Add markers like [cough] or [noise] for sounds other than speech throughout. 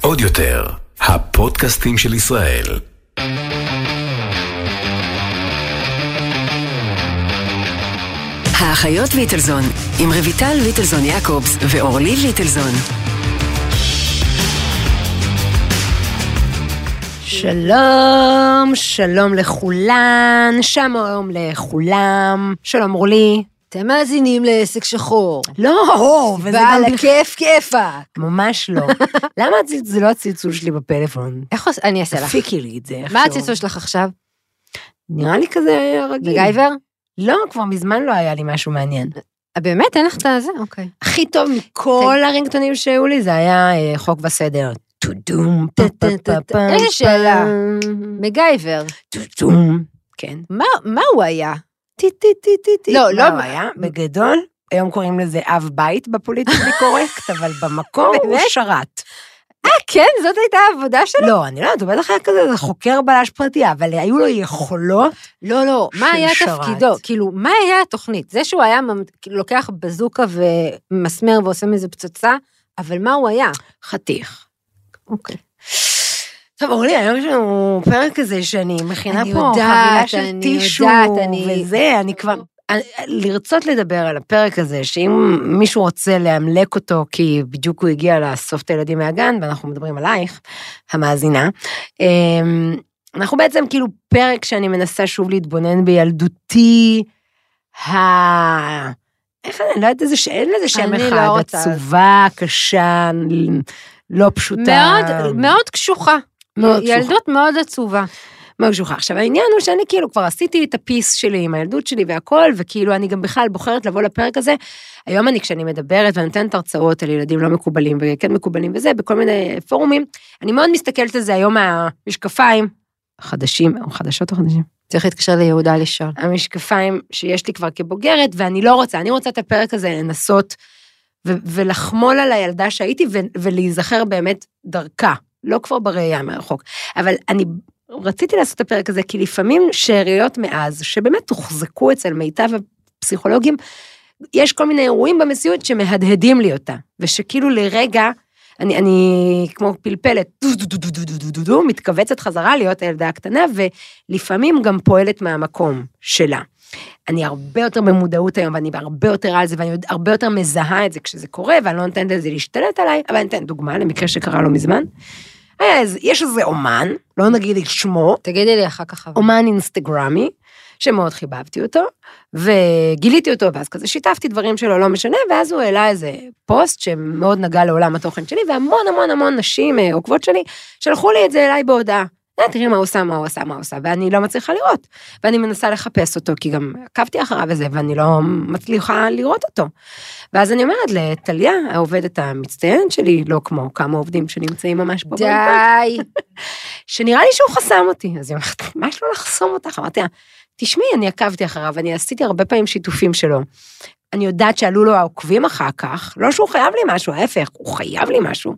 עוד יותר, הפודקאסטים של ישראל. האחיות ליטלזון, עם רויטל ליטלזון יעקובס ואורלי ליטלזון. שלום, שלום לכולן, שלום לכולם, שלום אורלי. אתם מאזינים לעסק שחור. לא, וזה ועל גם... הכיף כיפאק. ממש לא. [laughs] למה זה לא הצלצול שלי בפלאפון? איך עוש... אני אעשה לך. תפיקי לי את זה. מה. הצלצול שלך עכשיו? נראה לי כזה רגיל. מגייבר? לא, כבר מזמן לא היה לי משהו מעניין. אה, באמת? אין לך את הזה? אוקיי. הכי טוב מכל הרינגטונים שהיו לי זה היה אה, חוק וסדר. טודום, פה פה פה פה. איזה שאלה. מגייבר. טודום. כן. מה הוא היה? טי טי טי טי טי. לא, לא- היה? בגדול, היום קוראים לזה אב בית בפוליטיקלי קורקט, אבל במקור הוא? שרת. אה, כן? זאת הייתה העבודה שלו? לא, אני לא יודעת, הוא בטח היה כזה חוקר בלש פרטי, אבל היו לו יכולות. לא, לא. מה של היה שרת. תפקידו? כאילו, מה היה התוכנית? זה שהוא היה כאילו, לוקח בזוקה ומסמר ועושה מזה פצצה, אבל מה הוא היה? חתיך. אוקיי. טוב, אורלי, היום יש לנו פרק כזה שאני מכינה פה יודעת, חבילה של אני טישו, יודעת, אני- וזה, אני כבר... לרצות לדבר על הפרק הזה, שאם מישהו רוצה לאמלק אותו, כי בדיוק הוא הגיע לאסוף את הילדים מהגן, ואנחנו מדברים עלייך, המאזינה, אמ, אנחנו בעצם כאילו פרק שאני מנסה שוב להתבונן בילדותי, ה... איך אני לא יודעת איזה ש... אין לזה שם אחד, לא. עצובה, קשה, לא פשוטה. מאוד, מאוד קשוחה. מאוד קשוחה. ילדות מאוד עצובה. מאוד קשוחה. עכשיו, העניין הוא שאני כאילו כבר עשיתי את הפיס שלי עם הילדות שלי והכל, וכאילו אני גם בכלל בוחרת לבוא לפרק הזה. היום אני, כשאני מדברת ואני נותנת הרצאות על ילדים לא מקובלים וכן מקובלים וזה, בכל מיני פורומים, אני מאוד מסתכלת על זה היום מהמשקפיים, חדשים, או חדשות או חדשים? צריך להתקשר ליהודה לשאול. המשקפיים שיש לי כבר כבוגרת, ואני לא רוצה, אני רוצה את הפרק הזה לנסות ו- ולחמול על הילדה שהייתי ו- ולהיזכר באמת דרכה, לא כבר בראייה מרחוק. אבל אני רציתי לעשות את הפרק הזה, כי לפעמים שאריות מאז, שבאמת הוחזקו אצל מיטב הפסיכולוגים, יש כל מיני אירועים במציאות שמהדהדים לי אותה, ושכאילו לרגע, אני, אני כמו פלפלת, דו דו דו דו דו דו דו דו דו, מתכווצת חזרה להיות הילדה הקטנה, ולפעמים גם פועלת מהמקום שלה. אני הרבה יותר במודעות היום, ואני הרבה יותר על זה, ואני הרבה יותר מזהה את זה כשזה קורה, ואני לא נותנת לזה להשתלט עליי, אבל אני אתן דוגמה למקרה שקרה לא מזמן. איזה, יש איזה אומן, לא נגיד את שמו, תגידי לי אחר כך. אומן אינסטגרמי, שמאוד חיבבתי אותו, וגיליתי אותו, ואז כזה שיתפתי דברים שלו, לא משנה, ואז הוא העלה איזה פוסט שמאוד נגע לעולם התוכן שלי, והמון המון המון נשים אה, עוקבות שלי, שלחו לי את זה אליי בהודעה. תראי מה הוא עושה, מה הוא עשה, מה הוא עשה, ואני לא מצליחה לראות. ואני מנסה לחפש אותו, כי גם עקבתי אחריו וזה, ואני לא מצליחה לראות אותו. ואז אני אומרת לטליה, העובדת המצטיינת שלי, לא כמו כמה עובדים שנמצאים ממש פה. די. [laughs] שנראה לי שהוא חסם אותי. אז היא אומרת, מה יש לו לחסום אותך? אמרתי לה, תשמעי, אני עקבתי אחריו, אני עשיתי הרבה פעמים שיתופים שלו. אני יודעת שעלו לו העוקבים אחר כך, לא שהוא חייב לי משהו, ההפך, הוא חייב לי משהו.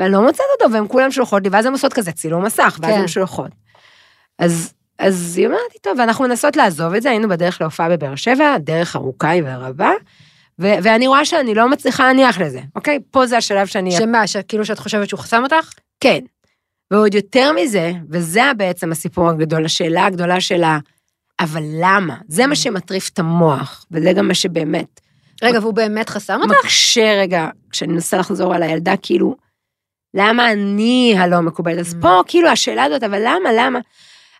ואני לא מוצאת אותו, והן כולן שולחות לי, ואז הן עושות כזה צילום מסך, ואז כן. הן שולחות. אז, אז היא אומרת לי, טוב, ואנחנו מנסות לעזוב את זה, היינו בדרך להופעה בבאר שבע, דרך ארוכה היא ורבה, ו- ואני רואה שאני לא מצליחה להניח לזה, אוקיי? פה זה השלב שאני... שמה, כאילו שאת חושבת שהוא חסם אותך? כן. ועוד יותר מזה, וזה בעצם הסיפור הגדול, השאלה הגדולה שלה, אבל למה? זה מה שמטריף את המוח, וזה גם מה שבאמת רגע, והוא באמת חסם אותך? מקשה רגע, כשאני מנסה לחזור על הילדה, כאילו, למה אני הלא מקובלת? אז Mm. פה, כאילו, השאלה הזאת, אבל למה, למה?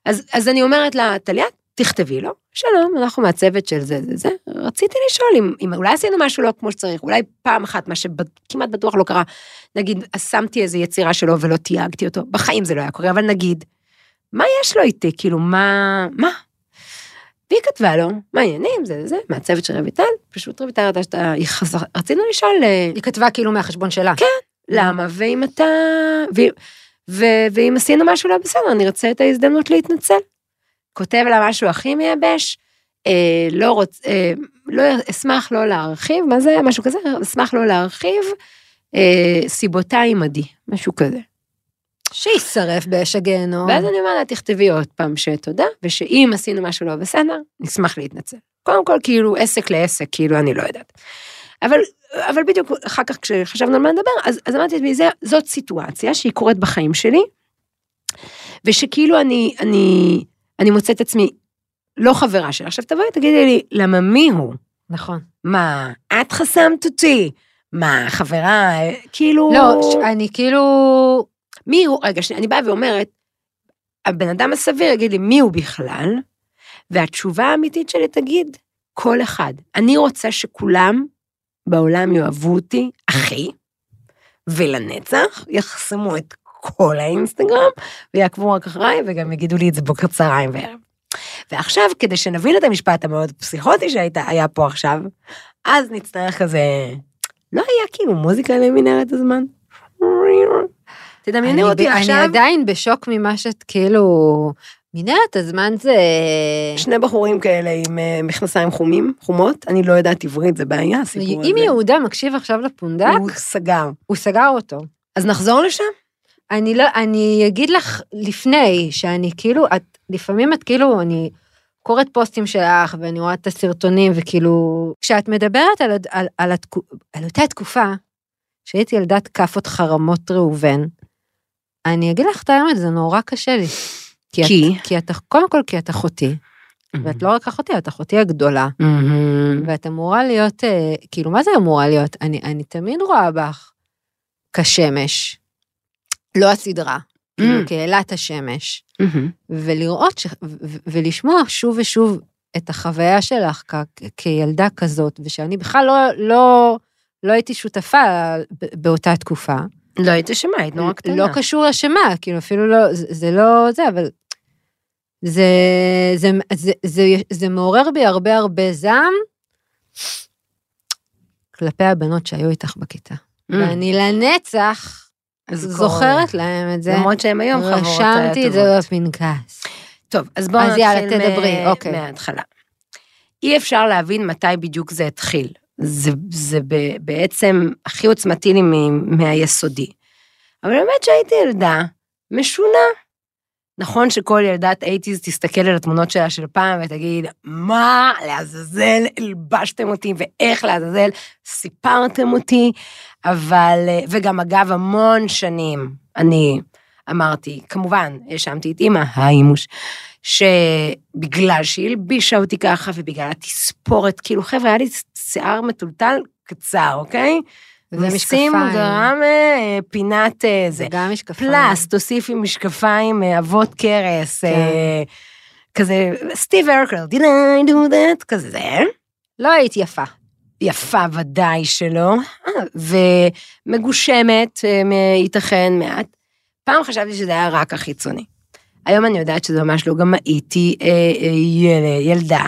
אז, אז אני אומרת לה, טליה, תכתבי לו, שלום, אנחנו מהצוות של זה, זה, זה. רציתי לשאול אם, אם אולי עשינו משהו לא כמו שצריך, אולי פעם אחת, מה שכמעט בטוח לא קרה, נגיד, שמתי איזו יצירה שלו ולא תייגתי אותו, בחיים זה לא היה קורה, אבל נגיד, מה יש לו איתי? כאילו, מה, מה? והיא כתבה לו, מה העניינים, זה, זה, מהצוות של רויטל, פשוט רויטל חזר- רצינו לשאול, אה, היא כתבה כאילו מהחשבון שלה. כן. למה, ואם אתה, ו, ו, ואם עשינו משהו לא בסדר, אני רוצה את ההזדמנות להתנצל. כותב לה משהו הכי מייבש, אה, לא רוצ... אה, לא, אשמח לא להרחיב, מה זה, משהו כזה, אשמח לא להרחיב, אה, סיבותיי עמדי, משהו כזה. שישרף באש הגיהנום. ואז אני אומר לה, תכתבי עוד פעם שתודה, ושאם עשינו משהו לא בסדר, נשמח להתנצל. קודם כל, כאילו, עסק לעסק, כאילו, אני לא יודעת. אבל, אבל בדיוק אחר כך כשחשבנו על מה לדבר, אז, אז אמרתי לעצמי, "זה- זאת סיטואציה שהיא קורית בחיים שלי, ושכאילו אני, אני, אני מוצאת עצמי לא חברה שלה. עכשיו תבואי תגידי לי, למה מי הוא? נכון. מה, את חסמת אותי? מה, חברה, כאילו... לא, אני כאילו... מי הוא? רגע, שנייה, אני באה ואומרת, הבן אדם הסביר יגיד לי מי הוא בכלל, והתשובה האמיתית שלי תגיד, כל אחד. אני רוצה שכולם בעולם יאהבו אותי, אחי, ולנצח יחסמו את כל האינסטגרם, ויעקבו רק אחריי, וגם יגידו לי את זה בוקר צהריים וערב. ועכשיו, כדי שנבין את המשפט המאוד פסיכוטי שהיה פה עכשיו, אז נצטרך כזה, לא היה כאילו מוזיקה למנהרת הזמן? תדמייני אני אותי עכשיו, אני עדיין בשוק ממה שאת כאילו... מנהרת הזמן זה... שני בחורים כאלה עם אה, מכנסיים חומים, חומות, אני לא יודעת עברית, זה בעיה, הסיפור הזה. אם יהודה מקשיב עכשיו לפונדק, הוא סגר. הוא סגר אותו. אז נחזור לשם? אני לא, אני אגיד לך לפני, שאני כאילו, את, לפעמים את כאילו, אני קוראת פוסטים שלך, ואני רואה את הסרטונים, וכאילו, כשאת מדברת על, על, על, התקו, על אותה תקופה, שהייתי ילדת כאפות חרמות ראובן, אני אגיד לך את האמת, זה נורא קשה לי. כי? כי? את, כי את, קודם כל כי את אחותי, ואת לא רק אחותי, את אחותי הגדולה, מהמם. ואת אמורה להיות, אה, כאילו, מה זה אמורה להיות? אני, אני תמיד רואה בך כשמש, לא הסדרה, כאילו, Mm. כאלת השמש, מהמם. ולראות ש... ו- ולשמוע שוב ושוב את החוויה שלך כ- כילדה כזאת, ושאני בכלל לא, לא, לא הייתי שותפה באותה תקופה. לא היית שמה, היית נורא קטנה. לא קשור לשמה, כאילו אפילו לא, זה, זה לא זה, אבל זה, זה, זה, זה, זה מעורר בי הרבה הרבה זעם כלפי הבנות שהיו איתך בכיתה. Mm. ואני לנצח אז זוכרת להם את זה. למרות שהם היום חברות אה, רשמתי את זה טובות. בפנקס. טוב, אז בואו אז נתחיל יאללה, מ- תדברי, אוקיי. מההתחלה. אי אפשר להבין מתי בדיוק זה התחיל. זה, זה בעצם הכי עוצמתי לי מהיסודי. אבל באמת שהייתי ילדה משונה. נכון שכל ילדת אייטיז תסתכל על התמונות שלה של פעם ותגיד, מה לעזאזל הלבשתם אותי ואיך לעזאזל סיפרתם אותי, אבל, וגם אגב המון שנים אני אמרתי, כמובן, האשמתי את אימא, האימוש, שבגלל שהיא הלבישה אותי ככה ובגלל התספורת, כאילו חבר'ה, היה לי שיער מטולטל קצר, אוקיי? נשים. גרם אה, פינת אה, זה. גם משקפיים. פלס, תוסיפי משקפיים, אה, אבות קרס, כן. כזה, סטיב הרקל, did I do that? כזה זה. לא היית יפה. יפה ודאי שלא, ומגושמת, ייתכן מעט. פעם חשבתי שזה היה רק החיצוני. היום אני יודעת שזה ממש לא, גם הייתי אה, אה, יל, ילדה,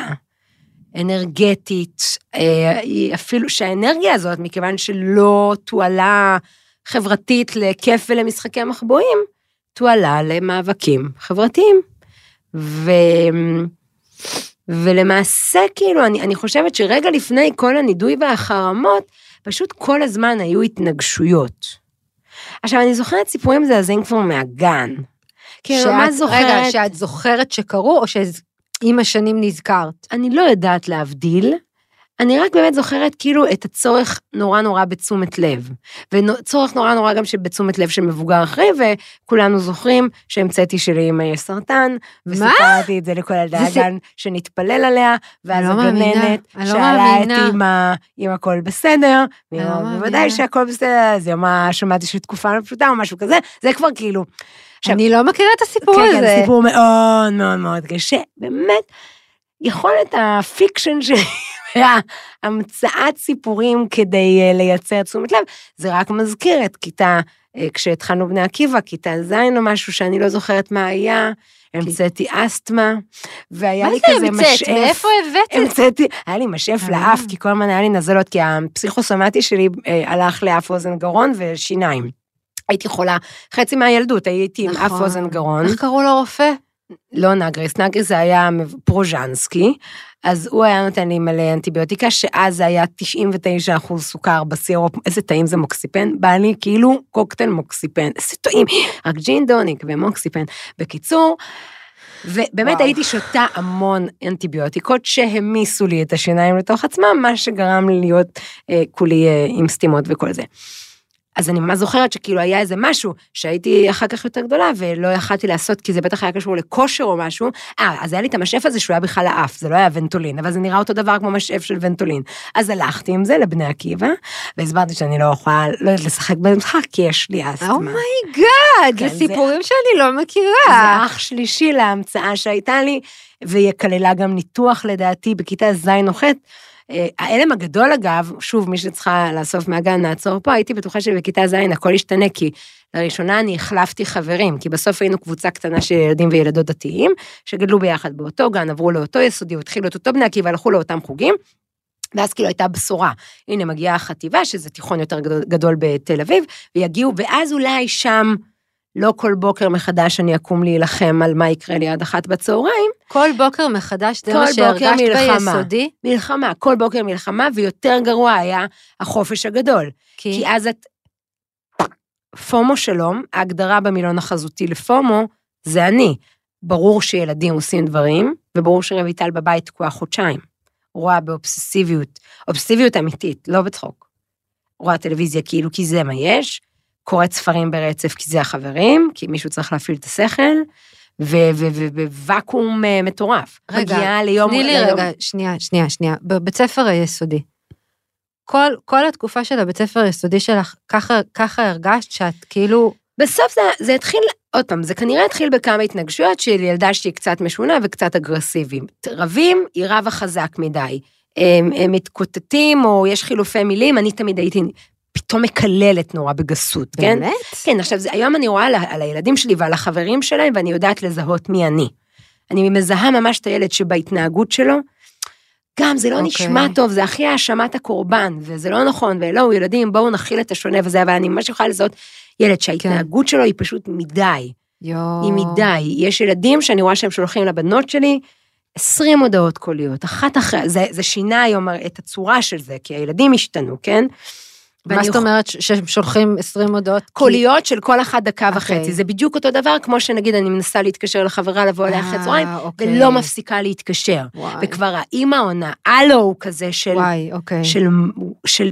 אנרגטית, אה, אפילו שהאנרגיה הזאת, מכיוון שלא תועלה חברתית לכיף ולמשחקי מחבואים, תועלה למאבקים חברתיים. ו... ולמעשה, כאילו, אני, אני חושבת שרגע לפני כל הנידוי והחרמות, פשוט כל הזמן היו התנגשויות. עכשיו, אני זוכרת סיפורים מזעזעים כבר מהגן. כאילו, שאת- מה זוכרת? רגע, שאת זוכרת שקרו, או שעם השנים נזכרת? אני לא יודעת להבדיל, אני רק באמת זוכרת כאילו את הצורך נורא נורא בתשומת לב. וצורך נורא נורא גם שבתשומת לב של מבוגר אחרי, וכולנו זוכרים שהמצאתי שלאמא יש סרטן, וסיפרתי את זה לכל ילדי זה- הגן שנתפלל עליה, ואז לא הגננת לא שאלה את. אמא, אם הכל בסדר, לא ואמא, מאמינה. בוודאי שהכל בסדר, אז היא אמרה, שמעתי שתקופה לא פשוטה או משהו כזה, זה כבר כאילו, עכשיו- אני לא מכירה את הסיפור כן, כן, הזה. סיפור מאוד מאוד מאוד קשה. באמת, יכולת ה fiction שלי, [laughs] והמצאת סיפורים כדי אה, לייצר תשומת לב, זה רק מזכיר את כיתה, אה, כשהתחלנו בני עקיבא, כיתה ז' או משהו שאני לא זוכרת מה היה, המצאתי אסתמה, והיה מה לי זה כזה המצאת? משאף. מאיפה הבאת את זה? המצאתי, היה לי משאף אה. לאף, כי כל הזמן היה לי נזלות, כי הפסיכוסומטי שלי הלך לאף אוזן גרון ושיניים. הייתי חולה, חצי מהילדות הייתי עם אף נכון. אוזן גרון. איך קראו לרופא? לא נגריס, נגריס זה היה פרוז'נסקי, אז הוא היה נותן לי מלא אנטיביוטיקה, שאז זה היה 99 אחוז סוכר בסירופ, איזה טעים זה מוקסיפן, בא לי כאילו קוקטייל מוקסיפן, איזה טעים, רק ג'ין דוניק ומוקסיפן. בקיצור, ובאמת וואו. הייתי שותה המון אנטיביוטיקות שהמיסו לי את השיניים לתוך עצמם, מה שגרם לי להיות אה, כולי אה, עם סתימות וכל זה. אז אני ממש זוכרת שכאילו היה איזה משהו שהייתי אחר כך יותר גדולה ולא יכלתי לעשות, כי זה בטח היה קשור לכושר או משהו. אה, אז היה לי את המשאף הזה שהוא היה בכלל האף, זה לא היה ונטולין, אבל זה נראה אותו דבר כמו משאף של ונטולין. אז הלכתי עם זה לבני עקיבא, והסברתי שאני לא יכולה, לא יודעת לשחק במשחק, כי יש לי אסתמה. oh my God, כן, זה זה- סיפורים שאני לא זה מכירה. אח שלישי להמצאה שהייתה לי, והיא כללה גם ניתוח לדעתי בכיתה ז' או ח'. אה, ההלם הגדול אגב, שוב, מי שצריכה לאסוף מהגן, נעצור פה, הייתי בטוחה שבכיתה ז' הכל ישתנה, כי לראשונה אני החלפתי חברים, כי בסוף היינו קבוצה קטנה של ילדים וילדות דתיים, שגדלו ביחד באותו גן, עברו לאותו יסודי, התחילו את אותו בני עקיבא, הלכו לאותם חוגים. ואז כאילו הייתה בשורה, הנה מגיעה החטיבה, שזה תיכון יותר גדול, גדול בתל אביב, ויגיעו, ואז אולי שם, לא כל בוקר מחדש אני אקום להילחם על מה יקרה לי עד אחת בצהריים, כל בוקר מחדש, זה מה שהרגשת מלחמה. ביסודי? מלחמה, כל בוקר מלחמה, ויותר גרוע היה החופש הגדול. כי כי אז את... פומו שלום, ההגדרה במילון החזותי לפומו, זה אני. ברור שילדים עושים דברים, וברור שרויטל בבית תקועה חודשיים. רואה באובססיביות, אובססיביות אמיתית, לא בצחוק. רואה טלוויזיה כאילו כי זה מה יש, קוראת ספרים ברצף כי זה החברים, כי מישהו צריך להפעיל את השכל, ובוואקום אה, מטורף. רגע, מגיעה ליום... תני לי רגע, שנייה, שנייה, שנייה. בבית ספר היסודי. כל, כל התקופה של הבית ספר היסודי שלך, ככה, ככה הרגשת שאת כאילו, בסוף זה, זה התחיל, עוד פעם, זה כנראה התחיל בכמה התנגשויות של ילדה שהיא קצת משונה וקצת אגרסיבית. רבים, היא רבה חזק מדי. הם, הם מתקוטטים, או יש חילופי מילים, אני תמיד הייתי פתאום מקללת נורא בגסות, כן? באמת? כן, עכשיו, זה, היום אני רואה על, על הילדים שלי ועל החברים שלהם, ואני יודעת לזהות מי אני. אני מזהה ממש את הילד שבהתנהגות שלו, גם זה לא okay. אוקיי. נשמע טוב, זה הכי האשמת הקורבן, וזה לא נכון, ולא, ילדים, בואו נכיל את השונה וזה, אבל אני ממש יכולה לזהות ילד שההתנהגות שלו היא פשוט מדי, יואו. היא מדי. יש ילדים שאני רואה שהם שולחים לבנות שלי 20 הודעות קוליות, אחת אחרי, זה, זה שינה היום את הצורה של זה, כי הילדים השתנו, כן? מה זאת אומרת שהם שולחים 20 הודעות? קוליות של כל אחת דקה אוקיי. וחצי, זה בדיוק אותו דבר כמו שנגיד אני מנסה להתקשר לחברה לבוא אליה אחרי אה, צהריים, אוקיי. ולא מפסיקה להתקשר. וכבר האימא עונה, הלו כזה של, וואי, אוקיי. של,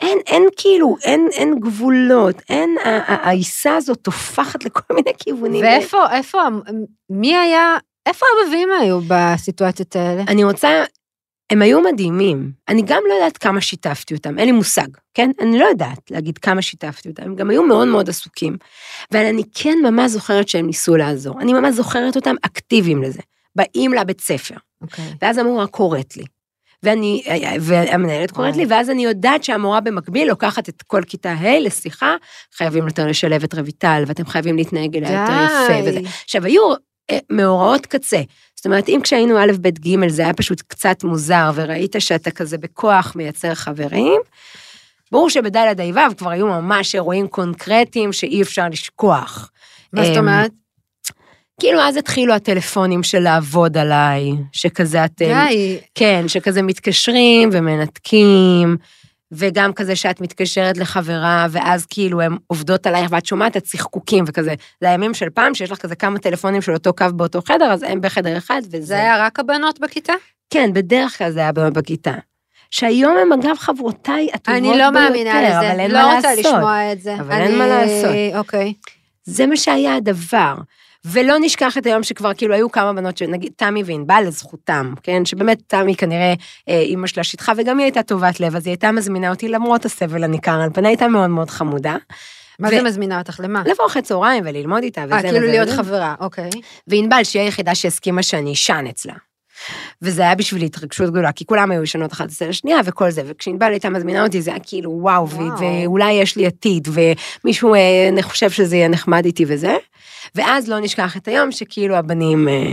אין, אין כאילו, אין, אין גבולות, אין, העיסה הזאת טופחת לכל [laughs] מיני כיוונים. ואיפה, איפה, מי היה, איפה האבבים היו בסיטואציות האלה? אני רוצה, הם היו מדהימים. אני גם לא יודעת כמה שיתפתי אותם, אין לי מושג, כן? אני לא יודעת להגיד כמה שיתפתי אותם, הם גם היו מאוד מאוד עסוקים. אבל אני כן ממש זוכרת שהם ניסו לעזור. אני ממש זוכרת אותם אקטיביים לזה. באים לבית ספר, אוקיי. ואז המורה קוראת לי. ואני, והמנהלת קוראת לי, ואז אני יודעת שהמורה במקביל לוקחת את כל כיתה ה' לשיחה, חייבים יותר לשלב את רויטל, ואתם חייבים להתנהג אליה יותר יפה וזה. עכשיו, היו אה, מאורעות קצה. זאת אומרת, אם כשהיינו א', ב', ג', זה היה פשוט קצת מוזר, וראית שאתה כזה בכוח מייצר חברים, ברור שבד' ה' כבר היו ממש אירועים קונקרטיים שאי אפשר לשכוח. מה זאת אמ, אומרת? כאילו, אז התחילו הטלפונים של לעבוד עליי, שכזה אתם... די. כן, שכזה מתקשרים ומנתקים, וגם כזה שאת מתקשרת לחברה, ואז כאילו הן עובדות עלייך, ואת שומעת את צחקוקים וכזה. זה הימים של פעם, שיש לך כזה כמה טלפונים של אותו קו באותו חדר, אז הם בחדר אחד, וזה... זה היה רק הבנות בכיתה? כן, בדרך כלל זה היה בכיתה. שהיום הם אגב חברותיי הטובות אני ביותר, לא מאמינה לזה, אבל אין לא מה רוצה לעשות. לשמוע את זה. אבל אין מה אני- לעשות. אוקיי. זה מה שהיה הדבר. ולא נשכח את היום שכבר כאילו היו כמה בנות שנגיד תמי וענבל לזכותם, כן? שבאמת תמי כנראה אה, אימא שלה שיטחה וגם היא הייתה טובת לב, אז היא הייתה מזמינה אותי למרות הסבל הניכר על פניה, הייתה מאוד מאוד חמודה. מה ו- זה מזמינה אותך? למה? לבוא אחרי צהריים וללמוד איתה וזה אה, כאילו וזה להיות וזה. חברה, אוקיי. וענבל שהיא היחידה שהסכימה שאני אשן אצלה. וזה היה בשבילי התרגשות גדולה, כי כולם היו ישנות אחת אצל השנייה וכל זה, וכשענבל הייתה מזמינה אותי זה היה כאילו וואו, וואו. ואולי יש לי עתיד, ומישהו אה, חושב שזה יהיה נחמד איתי וזה. ואז לא נשכח את היום שכאילו הבנים, אה,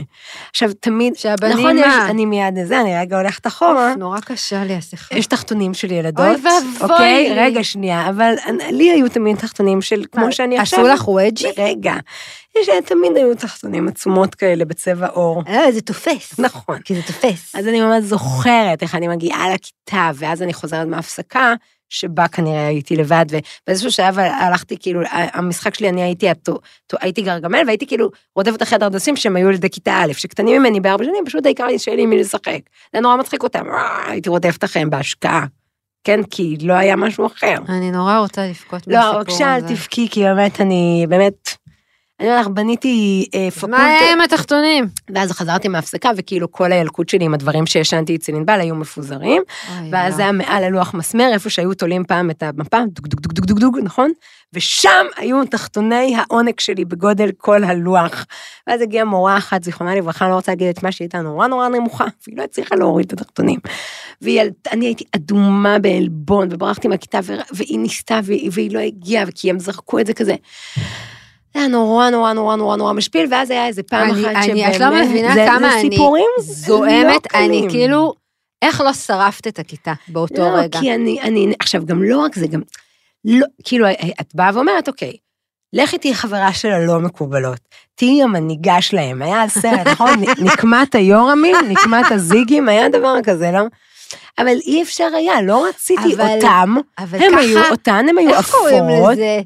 עכשיו תמיד, שהבנים נכון, יש, מה? אני מיד זה, אני רגע הולכת אחורה. נורא קשה לי השיחה. יש תחתונים של ילדות, אוי ואבוי אוקיי? רגע, שנייה, אבל לי היו תמיד תחתונים של, כמו שאני עכשיו... עשו לך ווג'י? רגע. יש, תמיד היו תחתונים עצומות כאלה בצבע עור. אה, זה תופס. נכון. כי זה תופס. אז אני ממש זוכרת איך אני מגיעה לכיתה, ואז אני חוזרת מההפסקה, שבה כנראה הייתי לבד, ובאיזשהו שלב הלכתי, כאילו, המשחק שלי, אני הייתי, הטו- טו- הייתי גרגמל, והייתי כאילו רודפת אחרי הדרדסים שהם היו ילדי כיתה א', שקטנים ממני בארבע שנים, פשוט העיקר לי שיהיה לי מי לשחק. זה נורא מצחיק אותם, "וואו", הייתי רודפת אחריהם בהשקעה. כן, כי לא היה משהו אחר. אני נורא רוצה לבכות לא, מהסיפור בבקשה, אל הזה. תבכי, כי באמת, אני, באמת, אני אומרת לך, בניתי אה, אז מה פקולטה, עם התחתונים? ואז חזרתי מההפסקה, וכאילו כל הילקוט שלי עם הדברים שישנתי אצל ענבל היו מפוזרים, אוי, ואז לא. זה היה מעל הלוח מסמר, איפה שהיו תולים פעם את המפה, דוג דוג דוג דוג דוג דוג, נכון? ושם היו תחתוני העונג שלי בגודל כל הלוח. ואז הגיעה מורה אחת, זיכרונה לברכה, לא רוצה להגיד את מה שהיא הייתה נורא נורא נמוכה, והיא לא הצליחה להוריד את התחתונים. ואני הייתי אדומה בעלבון, וברחתי מהכיתה, והיא ניסתה, והיא, והיא לא הגיעה, כי הם זרקו את זה כזה. זה היה נורא נורא נורא נורא נורא משפיל, ואז היה איזה פעם אני- אחת אני- שבאמת... את לא מבינה זה- כמה זה אני זועמת, לא אני. כאילו, איך לא שרפת את הכיתה באותו לא, רגע? כי אני, אני, עכשיו, גם לא רק זה, גם, לא, כאילו, את באה ואומרת, אוקיי, לכי תהיי חברה של הלא מקובלות, תהיי המנהיגה שלהם, היה סרט, [laughs] נכון? נקמת היורמים, נקמת הזיגים, היה דבר כזה, לא? אבל אי אפשר היה, לא רציתי אבל- אותם, אבל הם ככה, היו אותן, הם היו איך קוראים אפורות. לזה?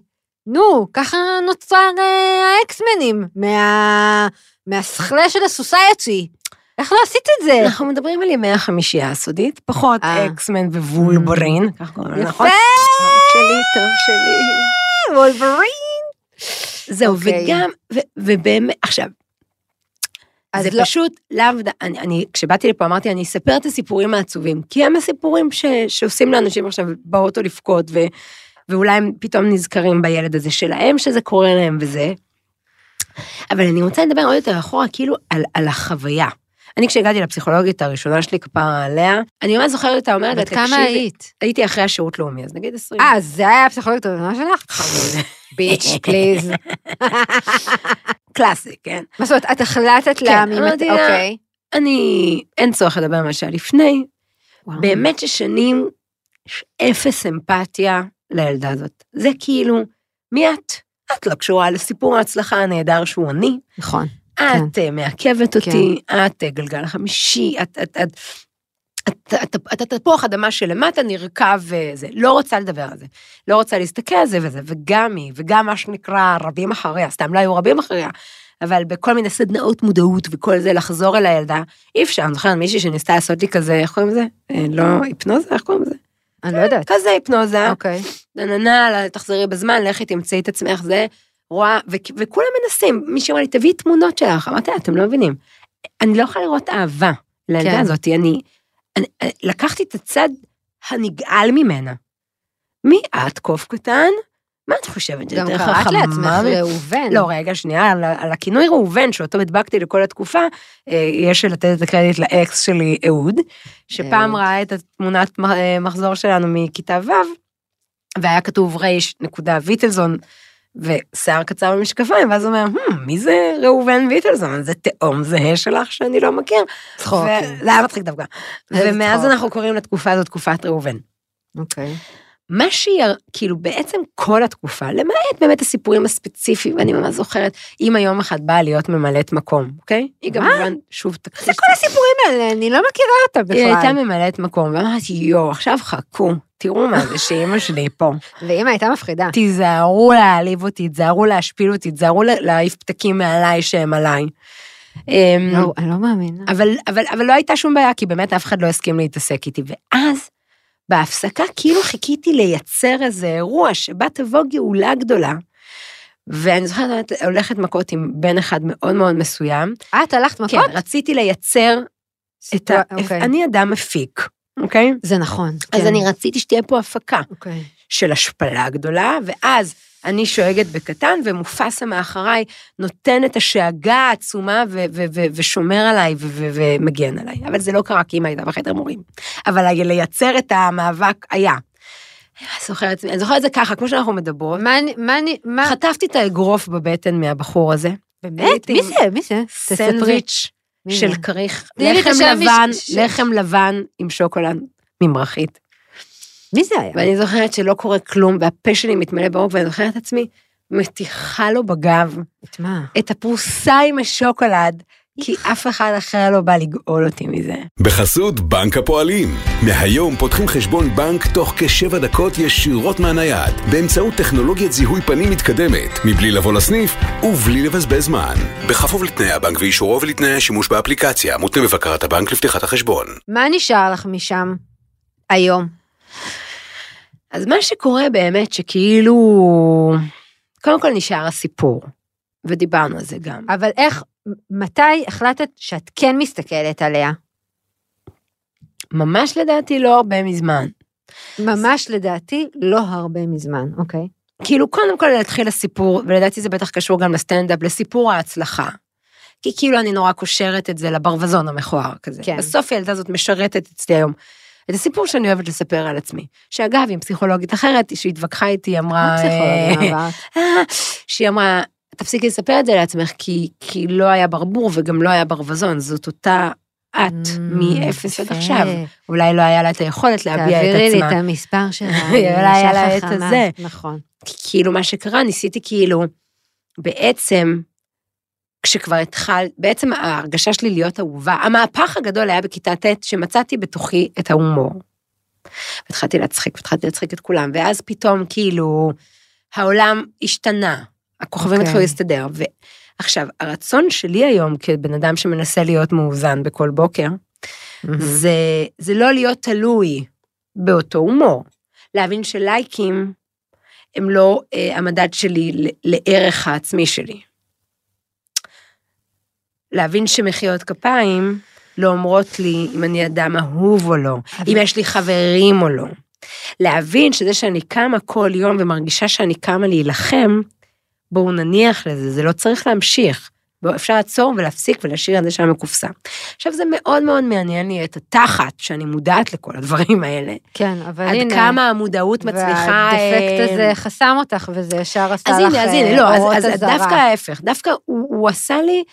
נו, ככה נוצר אה, האקסמנים, מה... מהשכלה של הסוסייטי. איך לא עשית את זה? אנחנו מדברים על ימי החמישייה הסודית, פחות אה. אקסמן ווולברין, קוראים לזה, יפה, נכון? טוב שלי, טוב שלי. וולברין. זהו, אוקיי. וגם, ובאמת, עכשיו, זה לא- פשוט לאו. אני, אני, כשבאתי לפה אמרתי, אני אספר את הסיפורים העצובים, כי הם הסיפורים ש, שעושים לאנשים עכשיו באוטו לבכות, ו, ואולי הם פתאום נזכרים בילד הזה שלהם, שזה קורה להם וזה. אבל אני רוצה לדבר עוד יותר אחורה, כאילו, על, על החוויה. אני כשהגעתי לפסיכולוגית הראשונה שלי, כפרה עליה, אני ממש זוכרת אותה אומרת, בת כמה היית? הייתי אחרי השירות לאומי, אז נגיד 20. אה, זה היה הפסיכולוגית הראשונה שלך? [laughs] ביץ', פליז. [laughs] קלאסי, כן? מה זאת אומרת, את החלטת לה ממתי, אמרתי לה, אוקיי. אני, אין צורך לדבר על מה שהיה לפני. באמת ששנים, יש אפס אמפתיה לילדה הזאת. זה כאילו, מי את? את לא קשורה לסיפור ההצלחה הנהדר שהוא אני, נכון. את אה, מעכבת אותי, את אה, גלגל החמישי, את, את, את, את, את, את, את תפוח אדמה שלמטה נרקב וזה, לא רוצה לדבר על זה, לא רוצה להסתכל על זה וזה, וגם היא, וגם מה שנקרא רבים אחריה, סתם לא היו רבים אחריה, אבל בכל מיני סדנאות מודעות וכל זה, לחזור אל הילדה, אי אפשר, אני זוכרת מישהי שניסתה לעשות לי כזה, איך קוראים לזה? אה, לא, היפנוזה? איך קוראים לזה? אני לא יודעת. כזה היפנוזה. אוקיי. נננה, תחזרי בזמן, לכי תמצאי את עצמך, זה, רואה, ו- וכולם מנסים, מישהו אמר לי, תביאי תמונות שלך, אמרתי לה, אתם לא מבינים. אני לא יכולה לראות אהבה לילדה כן. הזאת, אני, אני, לקחתי את הצד הנגעל ממנה. מי את, קוף קטן? מה את חושבת? גם קראת לעצמך ראובן. לא, רגע, שנייה, על, על הכינוי ראובן, שאותו הדבקתי לכל התקופה, אה, יש לתת את הקרדיט לאקס שלי, אהוד, שפעם אהוד. ראה את התמונת אה, מחזור שלנו מכיתה ו', והיה כתוב רייש נקודה ויטלזון, ושיער קצר במשקפיים, ואז הוא אומר, "Hmm, מי זה ראובן ויטלזון? זה תאום זהה שלך שאני לא מכיר. צחוקים. וזה היה מצחיק דווקא. ומאז צחוק. אנחנו קוראים לתקופה הזאת תקופת ראובן. אוקיי. מה שהיא, כאילו בעצם כל התקופה, למעט באמת הסיפורים הספציפיים, ואני ממש זוכרת, אימא יום אחד באה להיות ממלאת מקום, אוקיי? היא גם? כמובן, שוב, זה תקשיב. כל הסיפורים האלה, אני לא מכירה אותה בכלל. היא הייתה ממלאת מקום, ואמרתי, יואו, עכשיו חכו, תראו מה זה שאימא שלי פה. ואימא הייתה מפחידה. תיזהרו להעליב אותי, תיזהרו להשפיל אותי, תיזהרו לה- להעיף פתקים מעליי שהם עליי. אמ, לא, אני לא מאמינה. אבל לא הייתה שום בעיה, כי באמת אף אחד לא הסכים להתעסק איתי. ואז, בהפסקה, כאילו חיכיתי לייצר איזה אירוע שבה תבוא גאולה גדולה. ואני זוכרת, את הולכת מכות עם בן אחד מאוד מאוד מסוים. את הלכת מכות? כן, רציתי לייצר את ה... אוקיי. אני אדם מפיק, אוקיי? זה נכון. אז כן. אני רציתי שתהיה פה הפקה אוקיי. של השפלה גדולה, ואז אני שואגת בקטן, ומופסה מאחריי נותן את השאגה העצומה ו- ו- ו- ושומר עליי ומגן עליי. אבל זה לא קרה כי אמא הייתה בחדר מורים. אבל לייצר את המאבק היה. זוכרת, אני זוכרת את זה ככה, כמו שאנחנו מדברות. מה אני, מה אני, מה, חטפתי את האגרוף בבטן מהבחור הזה. באמת? מי זה? מי זה? סנדוויץ' של? כריך, לחם לבן, לחם לבן עם שוקולד ממרחית. מי זה היה? ואני זוכרת שלא קורה כלום, והפה שלי מתמלא בעורק, ואני זוכרת את עצמי מתיחה לו בגב את מה? את הפרוסה עם השוקולד, כי אף אחד אחר לא בא לגאול אותי מזה. בחסות בנק הפועלים. מהיום פותחים חשבון בנק תוך כשבע דקות ישירות מהנייד, באמצעות טכנולוגיית זיהוי פנים מתקדמת, מבלי לבוא לסניף ובלי לבזבז זמן. בכפוף לתנאי הבנק ואישורו ולתנאי השימוש באפליקציה, מותנה בבקרת הבנק לפתיחת החשבון. מה נשאר לך משם היום? אז מה שקורה באמת שכאילו, קודם כל נשאר הסיפור, ודיברנו על זה גם. אבל איך, מתי החלטת שאת כן מסתכלת עליה? ממש לדעתי לא הרבה מזמן. ממש לדעתי לא הרבה מזמן, אוקיי. כאילו, קודם כל להתחיל הסיפור, ולדעתי זה בטח קשור גם לסטנדאפ, לסיפור ההצלחה. כי כאילו אני נורא קושרת את זה לברווזון המכוער כזה. כן. בסוף הילדה הזאת משרתת אצלי היום. את הסיפור שאני אוהבת לספר על עצמי. שאגב, עם פסיכולוגית אחרת, שהתווכחה איתי, אמרה... מה פסיכולוגיה אה? [laughs] שהיא אמרה, תפסיקי לספר את זה לעצמך, כי, כי לא היה ברבור וגם לא היה ברווזון, זאת אותה את, Mm, מאפס עד יפה. עכשיו. אולי לא היה לה את היכולת להביע את תעבירי לי את עצמה. המספר שלה. [laughs] אולי היה לה את. הזה. נכון. כאילו מה שקרה, ניסיתי כאילו, בעצם, כשכבר התחל, בעצם ההרגשה שלי להיות אהובה, המהפך הגדול היה בכיתה ט', שמצאתי בתוכי את ההומור. והתחלתי להצחיק, והתחלתי להצחיק את כולם, ואז פתאום כאילו, העולם השתנה, הכוכבים אוקיי. התחילו להסתדר. ועכשיו, הרצון שלי היום, כבן אדם שמנסה להיות מאוזן בכל בוקר, זה, זה לא להיות תלוי באותו הומור. להבין שלייקים הם לא אה, המדד שלי לערך העצמי שלי. להבין שמחיאות כפיים לא אומרות לי אם אני אדם אהוב או לא, אבל- אם יש לי חברים או לא. להבין שזה שאני קמה כל יום ומרגישה שאני קמה להילחם, בואו נניח לזה, זה לא צריך להמשיך. אפשר לעצור ולהפסיק ולהשאיר את זה שם בקופסה. עכשיו זה מאוד מאוד מעניין לי את התחת, שאני מודעת לכל הדברים האלה. כן, אבל עד הנה. כמה המודעות מצליחה... והדפקט אה, הזה חסם אותך, וזה ישר עשה אז לך הנה, אז הנה, אה, לא, אורות אז, אז. דווקא ההפך, דווקא הוא, הוא עשה לי,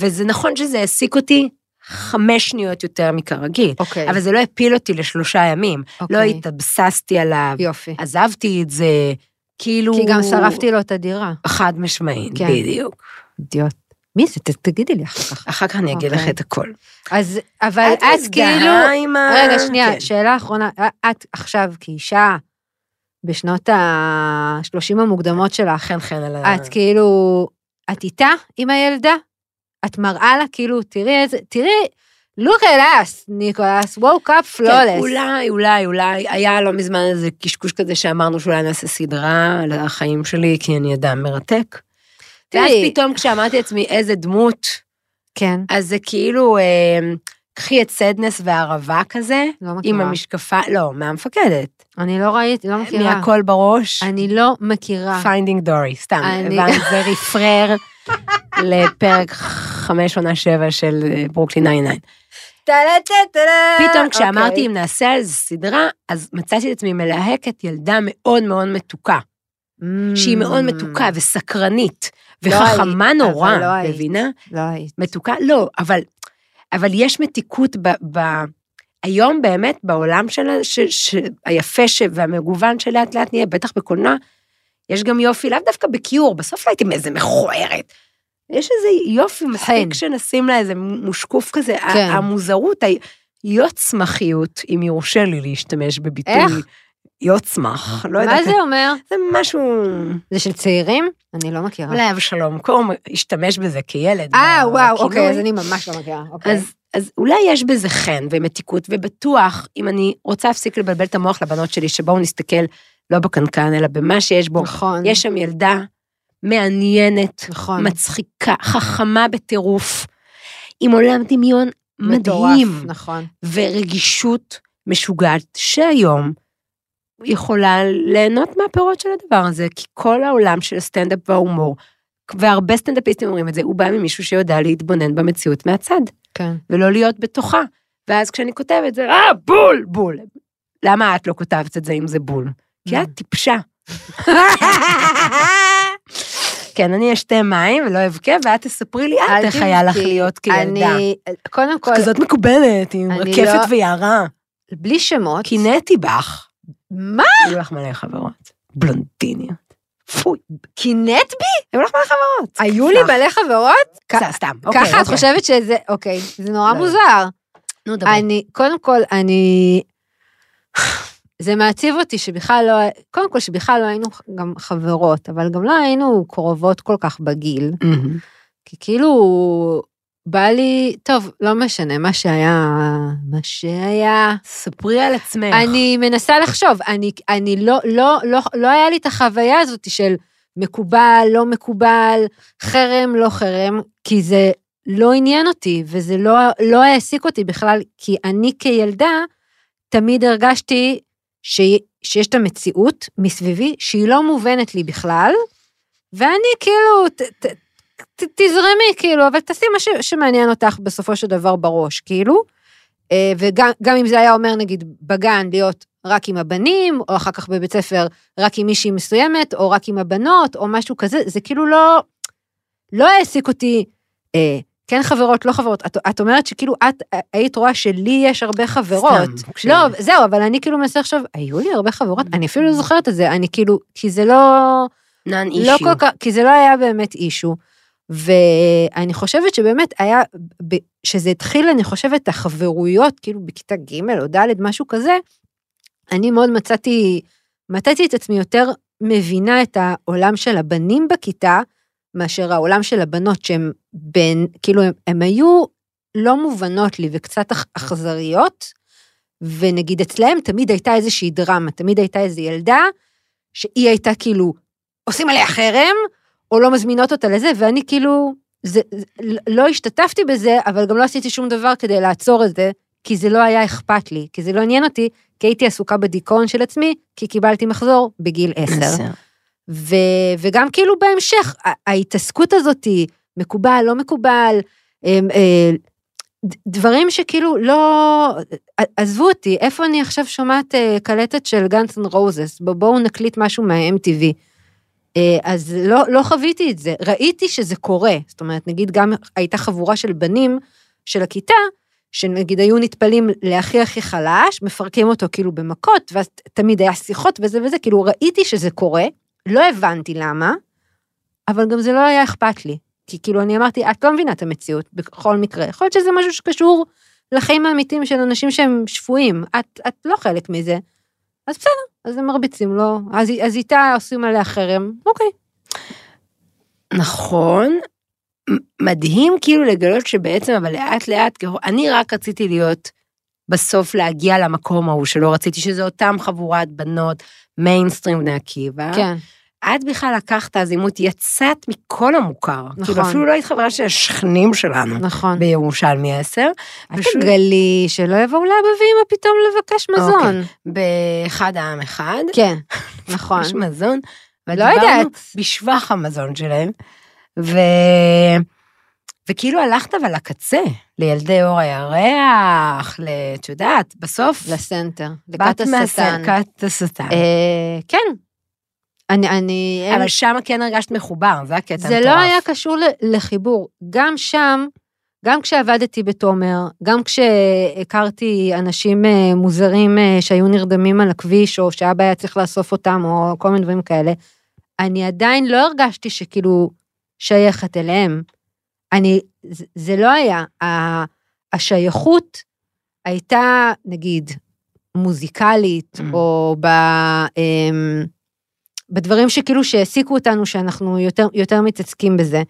וזה נכון שזה העסיק אותי חמש שניות יותר מכרגיל, אוקיי, אבל זה לא הפיל אותי לשלושה ימים, אוקיי. לא התאבססתי עליו, יופי. עזבתי את זה, כאילו... כי גם שרפתי לו את הדירה. חד משמעית, כן. בדיוק. אידיוט. מי זה? תגידי לי אחר כך. אחר כך אני אגיד לך אוקיי. את הכל. אז, אבל את, כאילו... עם ה... רגע, שנייה, כן. שאלה אחרונה. את עכשיו, כאישה, בשנות ה-30 המוקדמות שלך, חן חן על ה... את כאילו, את איתה עם הילדה? את מראה לה, כאילו, תראי איזה, תראי, look at us, ניקולס, woke up כן, flawless. אולי, אולי, אולי, היה לא מזמן איזה קשקוש כזה שאמרנו שאולי נעשה סדרה על החיים שלי, כי אני אדם מרתק. ואז תראי. פתאום כשאמרתי לעצמי איזה דמות, כן, אז זה כאילו, אה, קחי את סדנס והערבה כזה, לא מכירה. עם המשקפה, לא, מהחמפת. אני לא ראיתי, לא מכירה. מהכל בראש, אני לא מכירה. פיינדינג דורי, סתם, אני- זה רפרר [laughs] לפרק חמש עונה שבע של אה, ברוקלין 99. פתאום כשאמרתי אוקיי. אם נעשה על זה סדרה, אז מצאתי את עצמי מלהקת ילדה מאוד מאוד מתוקה, שהיא מאוד מתוקה וסקרנית, Mm. לא וחכמה נורא, לא. מבינה? לא היית. מתוקה? לא, אבל, אבל יש מתיקות ב... ב היום באמת בעולם של, ש, ש, היפה ש, והמגוון שלאט לאט נהיה, בטח בקולנוע, יש גם יופי, לאו דווקא בכיור, בסוף לא הייתי מאיזה מכוערת. יש איזה יופי. מספיק שנשים לה איזה מושקוף כזה, כן. המוזרות, היוצמחיות, אם יורשה לי להשתמש בביטוי. איך? יוצמח, לא יודעת. מה זה אומר? זה משהו, זה של צעירים? אני לא מכירה. אולי אבשלום קום השתמש בזה כילד. אה, וואו. אוקיי, אז אני ממש לא מכירה. אוקיי. אז, אז אולי יש בזה חן ומתיקות, ובטוח, אם אני רוצה להפסיק לבלבל את המוח לבנות שלי, שבואו נסתכל לא בקנקן, אלא במה שיש בו. נכון. יש שם ילדה מעניינת, נכון. מצחיקה, חכמה בטירוף, עם עולם דמיון מטורף, מדהים, נכון. ורגישות משוגעת, שהיום יכולה ליהנות מהפירות של הדבר הזה, כי כל העולם של הסטנדאפ וההומור, והרבה סטנדאפיסטים אומרים את זה, הוא בא ממישהו שיודע להתבונן במציאות מהצד. כן. ולא להיות בתוכה. ואז כשאני כותבת זה, אה, בול, בול. למה את לא כותבת את זה אם זה בול? כי את טיפשה. [laughs] כן, אני אשתה מים ולא אבכה, ואת תספרי לי את איך היה לך. להיות כילדה. אני, קודם כל, כזאת מקובלת, עם אני רקפת לא- ויערה. בלי שמות. קינאתי בך. מה? היו לך מלא חברות. בלונדיניות. פוי, קינאת בי? היו לך מלא חברות. היו לי. מלא חברות? סתם, סתם. אוקיי, ככה את אוקיי. חושבת שזה, אוקיי, זה נורא לא. מוזר. נו, דברי. אני, קודם כל, אני... זה מעציב אותי שבכלל לא, קודם כל שבכלל לא היינו גם חברות, אבל גם לא היינו קרובות כל כך בגיל, מהמם. כי כאילו, בא לי, טוב, לא משנה, מה שהיה, מה שהיה. ספרי על עצמך. אני מנסה לחשוב, אני, אני לא, לא, לא, לא היה לי את החוויה הזאת של מקובל, לא מקובל, חרם, לא חרם, כי זה לא עניין אותי, וזה לא, לא העסיק אותי בכלל, כי אני כילדה תמיד הרגשתי ש, שיש את המציאות מסביבי שהיא לא מובנת לי בכלל, ואני כאילו, ת, ת, ת, תזרמי, כאילו, אבל תעשי מה ש, שמעניין אותך בסופו של דבר בראש, כאילו. אה, וגם גם אם זה היה אומר, נגיד, בגן להיות רק עם הבנים, או אחר כך בבית ספר רק עם מישהי מסוימת, או רק עם הבנות, או משהו כזה, זה כאילו לא, לא העסיק אותי, אה, כן חברות, לא חברות. את, את אומרת שכאילו את היית רואה שלי יש הרבה חברות. סתם, לא, זהו, אבל אני כאילו מנסה עכשיו, היו לי הרבה חברות, אני אפילו לא זוכרת את זה, אני כאילו, כי זה לא... נון לא אישיו. כל כך, כי זה לא היה באמת אישו. ואני חושבת שבאמת היה, ב- שזה התחיל, אני חושבת, החברויות, כאילו בכיתה ג' או ד', משהו כזה, אני מאוד מצאתי, מצאתי את עצמי יותר מבינה את העולם של הבנים בכיתה, מאשר העולם של הבנות, שהן בין, כאילו, הם היו לא מובנות לי וקצת אכ- אכזריות, ונגיד אצלהם תמיד הייתה איזושהי דרמה, תמיד הייתה איזו ילדה, שהיא הייתה כאילו, עושים עליה חרם, או לא מזמינות אותה לזה, ואני כאילו, זה, זה, לא השתתפתי בזה, אבל גם לא עשיתי שום דבר כדי לעצור את זה, כי זה לא היה אכפת לי, כי זה לא עניין אותי, כי הייתי עסוקה בדיכאון של עצמי, כי קיבלתי מחזור בגיל עשר. ו, וגם כאילו בהמשך, ההתעסקות הזאת היא מקובל, לא מקובל, אמ, אה, דברים שכאילו לא... עזבו אותי, איפה אני עכשיו שומעת אה, קלטת של גאנס אנד רוזס? בואו נקליט משהו מה-MTV. אה, אז לא, לא חוויתי את זה, ראיתי שזה קורה. זאת אומרת, נגיד גם הייתה חבורה של בנים של הכיתה, שנגיד היו נטפלים להכי הכי חלש, מפרקים אותו כאילו במכות, ואז תמיד היה שיחות וזה וזה, כאילו ראיתי שזה קורה, לא הבנתי למה, אבל גם זה לא היה אכפת לי. כי כאילו אני אמרתי, את לא מבינה את המציאות בכל מקרה. יכול להיות שזה משהו שקשור לחיים האמיתיים של אנשים שהם שפויים. את, את לא חלק מזה. אז בסדר, אז הם מרביצים לו. אז, אז איתה עושים עליה חרם, אוקיי. נכון. מדהים כאילו לגלות שבעצם, אבל לאט לאט, אני רק רציתי להיות בסוף להגיע למקום ההוא שלא רציתי, שזה אותם חבורת בנות, מיינסטרים בני עקיבא. כן. את בכלל לקחת אז עימות, יצאת מכל המוכר. נכון. כאילו אפילו לא היית חברה של השכנים שלנו. נכון. בירושלמי 10. אל פשוט- תגלי שלא יבואו לאבא ואמא פתאום לבקש מזון. באחד העם אחד. כן, [laughs] נכון. יש מזון. לא יודעת. בשבח המזון שלהם. ו... וכאילו הלכת אבל לקצה, לילדי אור הירח, את יודעת, בסוף לסנטר, לקט השטן. מהסרקת השטן. אה, כן. אני, אני... אבל שם כן הרגשת מחובר, זה הקטע זה המטורף. לא היה קשור לחיבור. גם שם, גם כשעבדתי בתומר, גם כשהכרתי אנשים אה, מוזרים אה, שהיו נרדמים על הכביש, או שאבא היה צריך לאסוף אותם, או כל מיני דברים כאלה, אני עדיין לא הרגשתי שכאילו שייכת אליהם. אני, זה, זה לא היה. השייכות הייתה, נגיד, מוזיקלית, Mm. או ב... אמ, בדברים שכאילו שהעסיקו אותנו, שאנחנו יותר, יותר מתעסקים בזה.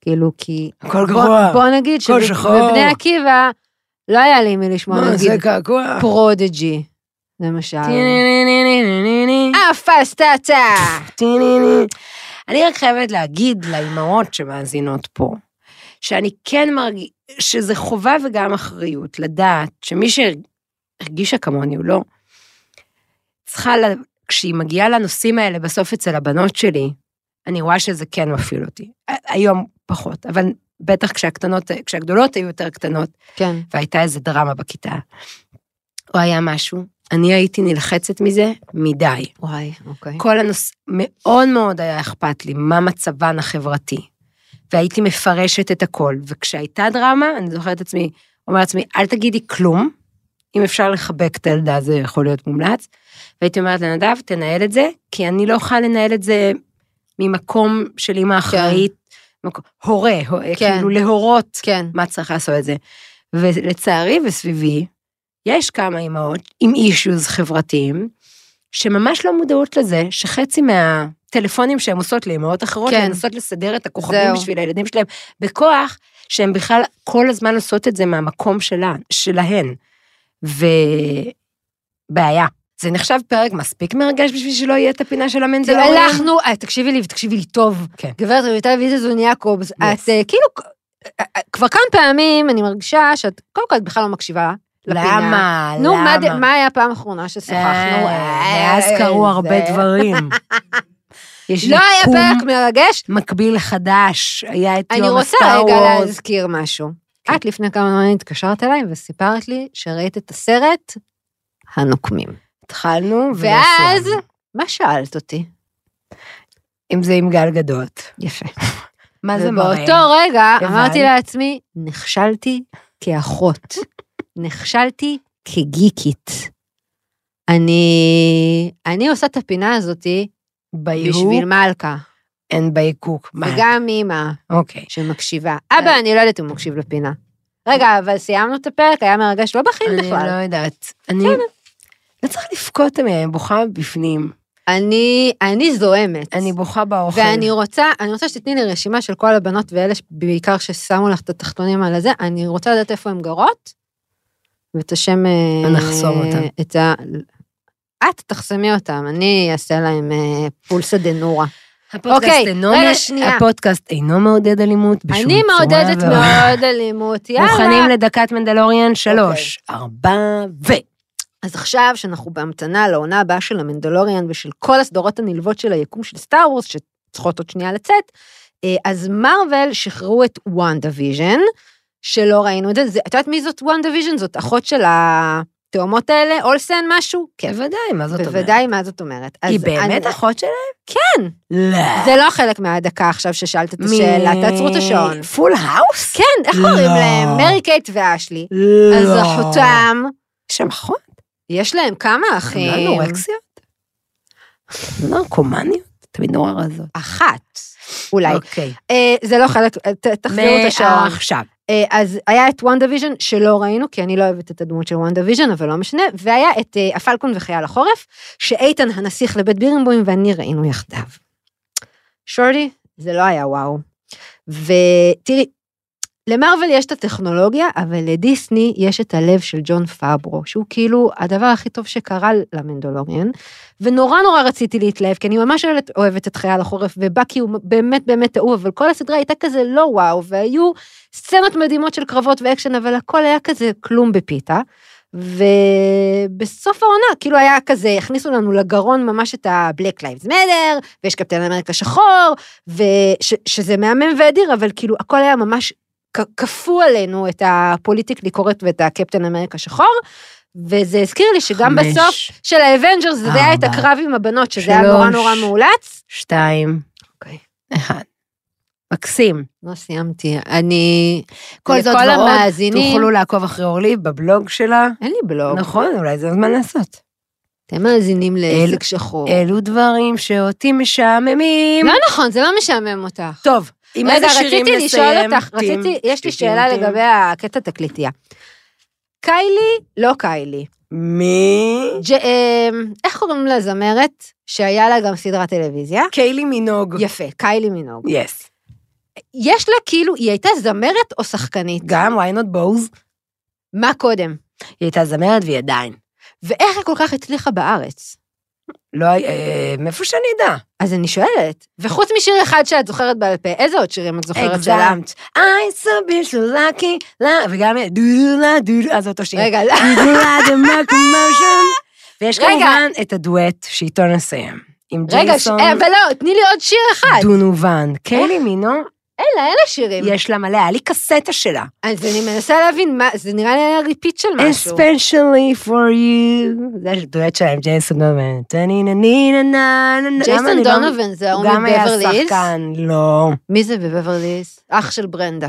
כאילו, כי... הכל גרוע. בוא נגיד. שבבני עקיבא לא היה לי מי לשמוע, מה, נגיד, זה קעקוע. פרודג'י, למשל. טי-ני-ני-ני-ני-ני. אפסטטה! טי-ני-ני. אני רק חייבת להגיד לאימהות שמאזינות פה, שאני כן מרגיש, שזה חובה וגם אחריות, לדעת שמי שהרגישה כמוני, הוא לא, צריכה, ל- כשהיא מגיעה לנושאים האלה בסוף אצל הבנות שלי, אני רואה שזה כן מפעיל אותי. היום פחות, אבל בטח כשהקטנות, כשהגדולות היו יותר קטנות, כן. והייתה איזה דרמה בכיתה, או היה משהו, אני הייתי נלחצת מזה מדי. וואי, אוקיי. כל הנושא, מאוד מאוד היה אכפת לי מה מצבן החברתי. והייתי מפרשת את הכל, וכשהייתה דרמה, אני זוכרת את עצמי, אומרת לעצמי, אל תגידי כלום, אם אפשר לחבק את הילדה זה יכול להיות מומלץ. והייתי אומרת לנדב, תנהל את זה, כי אני לא יכולה לנהל את זה ממקום של אימא אחראית, מקום- הורה, הו- כן. כאילו להורות כן. מה צריך לעשות את זה. ולצערי וסביבי, יש כמה אימהות עם אישוז חברתיים, שממש לא מודעות לזה שחצי מהטלפונים שהן עושות לאימהות אחרות, כן. לנסות לסדר את הכוכבים זהו. בשביל הילדים שלהם, בכוח, שהן בכלל כל הזמן עושות את זה מהמקום שלה, שלהן. ובעיה. זה נחשב פרק מספיק מרגש בשביל שלא יהיה את הפינה של המנדלוריאן? הלכנו, אה, תקשיבי לי ותקשיבי לי טוב. כן. גברת רויטל ויזלזון יעקובס. את אה, כאילו, אה, כבר כמה פעמים אני מרגישה שאת, קודם כל את בכלל לא מקשיבה לפינה. למה? נו, מה ד- למה? מה היה הפעם האחרונה ששוחחנו? מאז קרו הרבה דברים. [laughs] יש לא היה פרק מרגש. מקביל חדש, היה את אני יום רוצה הסטאר רגע וורס. להזכיר משהו. כן. את לפני כמה זמן התקשרת אליי וסיפרת לי שראית את הסרט הנוקמים. התחלנו, ואז. מה שאלת אותי? אם זה עם גל גדות. יפה. [laughs] מה זה מראה? ובאותו רגע הבנת? אמרתי לעצמי, נכשלתי כאחות, [laughs] נכשלתי כגיקית. אני, אני עושה את הפינה הזאתי בהיהוק בשביל מלכה, אין ביקוק. וגם אימא אוקיי. שמקשיבה. אבא, אני לא יודעת אם הוא מקשיב לפינה. רגע, אבל סיימנו את הפרק, היה מרגש, לא אני בכלל. לא יודעת. אני... לא צריך לבכות מהם, בוכה בפנים. אני, אני זועמת. אני בוכה באוכל. ואני רוצה, אני רוצה שתתני לי רשימה של כל הבנות ואלה בעיקר ששמו לך את התחתונים על הזה, אני רוצה לדעת איפה הן גרות, ואת השם... אה, נחסום אותם. את ה... את תחסמי אותם, אני אעשה להם אה, פולסא דנורה. הפודקאסט אוקיי, אינו- רגע, שנייה. הפודקאסט אינו מעודד אלימות בשום צורה אני מעודדת ואופן. מאוד אלימות, יאללה. מוכנים לדקת מנדלוריאן? שלוש, ארבע, ו... אז עכשיו, שאנחנו בהמתנה לעונה הבאה של המנדלוריאן ושל כל הסדרות הנלוות של היקום של סטאר וורס, שצריכות עוד שנייה לצאת, אה, אז מארוול שחררו את וואנדה ויז'ן, שלא ראינו את זה. את יודעת מי זאת וואנדה ויז'ן? זאת אחות של התאומות האלה? אולסן משהו? כן. בוודאי, מה זאת אומרת? בוודאי, מה זאת אומרת? היא באמת אחות שלהם? כן. לא. זה לא חלק מהדקה עכשיו ששאלת את השאלה, תעצרו את השעון. Full House? כן, איך קוראים לא. להם? מרי קייט ואשלי. לא. אז אחותם, יש שם אחות? יש להם כמה אחים. לא אנורקסיות? נרקומניות? תמיד נורא רזות. אחת, אולי. אוקיי. אה, זה לא חלק, ת- תחזירו את השעון. מעכשיו. אה, אז היה את וונדה ויז'ן שלא ראינו, כי אני לא אוהבת את הדמות של וונדה ויז'ן, אבל לא משנה, והיה את אה, הפלקון וחייל החורף, שאיתן הנסיך לבית בירנבוים ואני ראינו יחדיו. שורדי, זה לא היה וואו. ותראי, למרוויל יש את הטכנולוגיה, אבל לדיסני יש את הלב של ג'ון פאברו, שהוא כאילו הדבר הכי טוב שקרה למנדולוריאן, ונורא נורא רציתי להתלהב, כי אני ממש אוהבת, את חייל החורף, ובאקי הוא באמת באמת אהוב, אבל כל הסדרה הייתה כזה לא וואו, והיו סצנות מדהימות של קרבות ואקשן, אבל הכל היה כזה כלום בפיתה. ובסוף העונה, כאילו היה כזה, הכניסו לנו לגרון ממש את ה-Black Lives Matter, ויש קפטן אמריקה שחור, ושזה מהמם ואדיר, אבל כאילו הכל היה ממש כפו עלינו את הפוליטיקלי קורקט ואת הקפטן אמריקה שחור, וזה הזכיר לי שגם חמש, בסוף של האבנג'רס זה היה את הקרב עם הבנות, שזה היה נורא שלוש. נורא מאולץ. שתיים, אוקיי. אחד. מקסים. לא סיימתי, אני... כל זאת ועוד, המאזינים- תוכלו לעקוב אחרי אורלי בבלוג שלה. אין לי בלוג. נכון, אולי זה הזמן לעשות. אתם מאזינים לעסק שחור. אלו דברים שאותי משעממים. לא נכון, זה לא משעמם אותך. טוב, עם רגע, איזה שירים רציתי לשאול? אותך, רציתי, יש לי שאלה. לגבי הקטע תקליטייה. קיילי, לא קיילי. מי? ג'- אמ, איך קוראים לזמרת שהיה לה גם סדרת טלוויזיה? קיילי מינוג. יפה, קיילי מינוג. יס. יש לה כאילו, היא הייתה זמרת או שחקנית? גם why not both? מה קודם? היא הייתה זמרת והיא עדיין. ואיך היא כל כך הצליחה בארץ? לא, אה, מאיפה שאני אדע. אז אני שואלת, וחוץ משיר אחד שאת זוכרת בעל פה, איזה עוד שירים את זוכרת שלה? הגזמת. I so bitch lucky, לה, וגם דודו לה דודו, אז אותו שיר. רגע. דודו לה the motion. ויש רגע. כמובן את הדואט שאיתו נסיים. עם רגע, ג'ייסון אה, אבל לא, תני לי עוד שיר אחד. דונובן. קיילי מינו, אין לה, אין לה שירים. יש לה מלא, היה לי קסטה שלה. אז אני מנסה להבין מה, זה נראה לי היה ריפיט של משהו. especially for you. זה הדואט שלה עם ג'ייסון דונובן. ג'ייסון דונובן זה הוא ההוא גם היה מבברלי? שחקן, לא. מי זה בבברלי הילס? אח של ברנדה.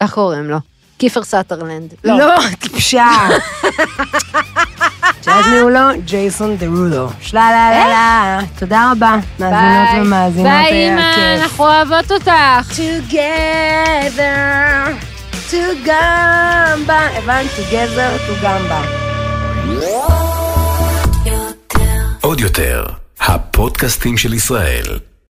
איך קוראים לו? קיפר סאטרלנד. לא, טיפשה. [laughs] תאזינו לו, ג'ייסון דרודו. שלה לה לה לה. תודה רבה, מאזינות ביי. ומאזינות. ביי, היה אמא, כיף. אנחנו אוהבות אותך. together to gamba. הבנת? together to gamba. עוד יותר, הפודקאסטים של ישראל.